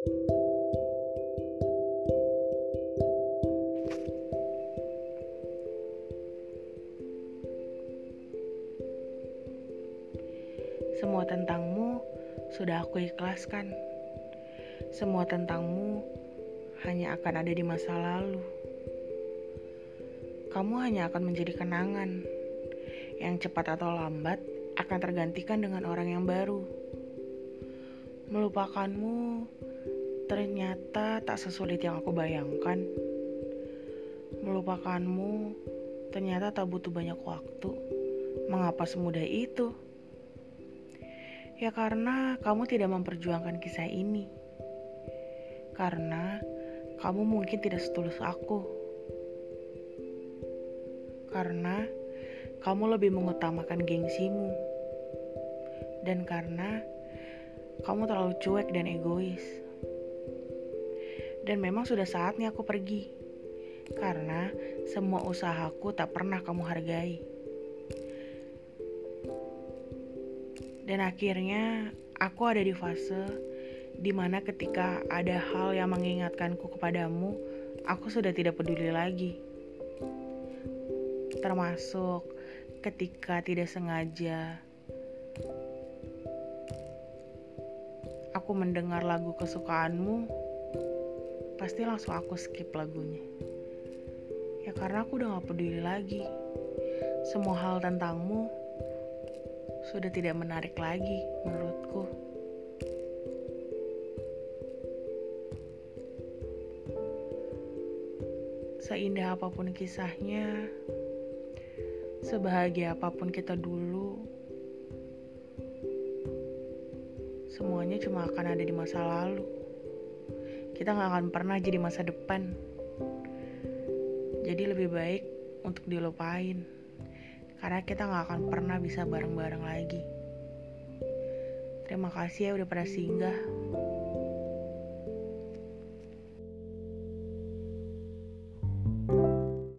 Semua tentangmu sudah aku ikhlaskan. Semua tentangmu hanya akan ada di masa lalu. Kamu hanya akan menjadi kenangan yang cepat atau lambat akan tergantikan dengan orang yang baru. Melupakanmu ternyata tak sesulit yang aku bayangkan. Melupakanmu ternyata tak butuh banyak waktu. Mengapa semudah itu? Ya karena kamu tidak memperjuangkan kisah ini. Karena kamu mungkin tidak setulus aku. Karena kamu lebih mengutamakan gengsimu. Dan karena kamu terlalu cuek dan egois. Dan memang sudah saatnya aku pergi. Karena semua usahaku tak pernah kamu hargai. Dan akhirnya aku ada di fase di mana ketika ada hal yang mengingatkanku kepadamu, aku sudah tidak peduli lagi. Termasuk ketika tidak sengaja aku mendengar lagu kesukaanmu, pasti langsung aku skip lagunya. Ya karena aku udah gak peduli lagi. Semua hal tentangmu sudah tidak menarik lagi menurutku. Seindah apa pun kisahnya, sebahagia apa pun kita dulu, semuanya cuma akan ada di masa lalu. Kita gak akan pernah jadi masa depan. Jadi lebih baik untuk dilupain karena kita nggak akan pernah bisa bareng-bareng lagi. Terima kasih ya udah pada singgah.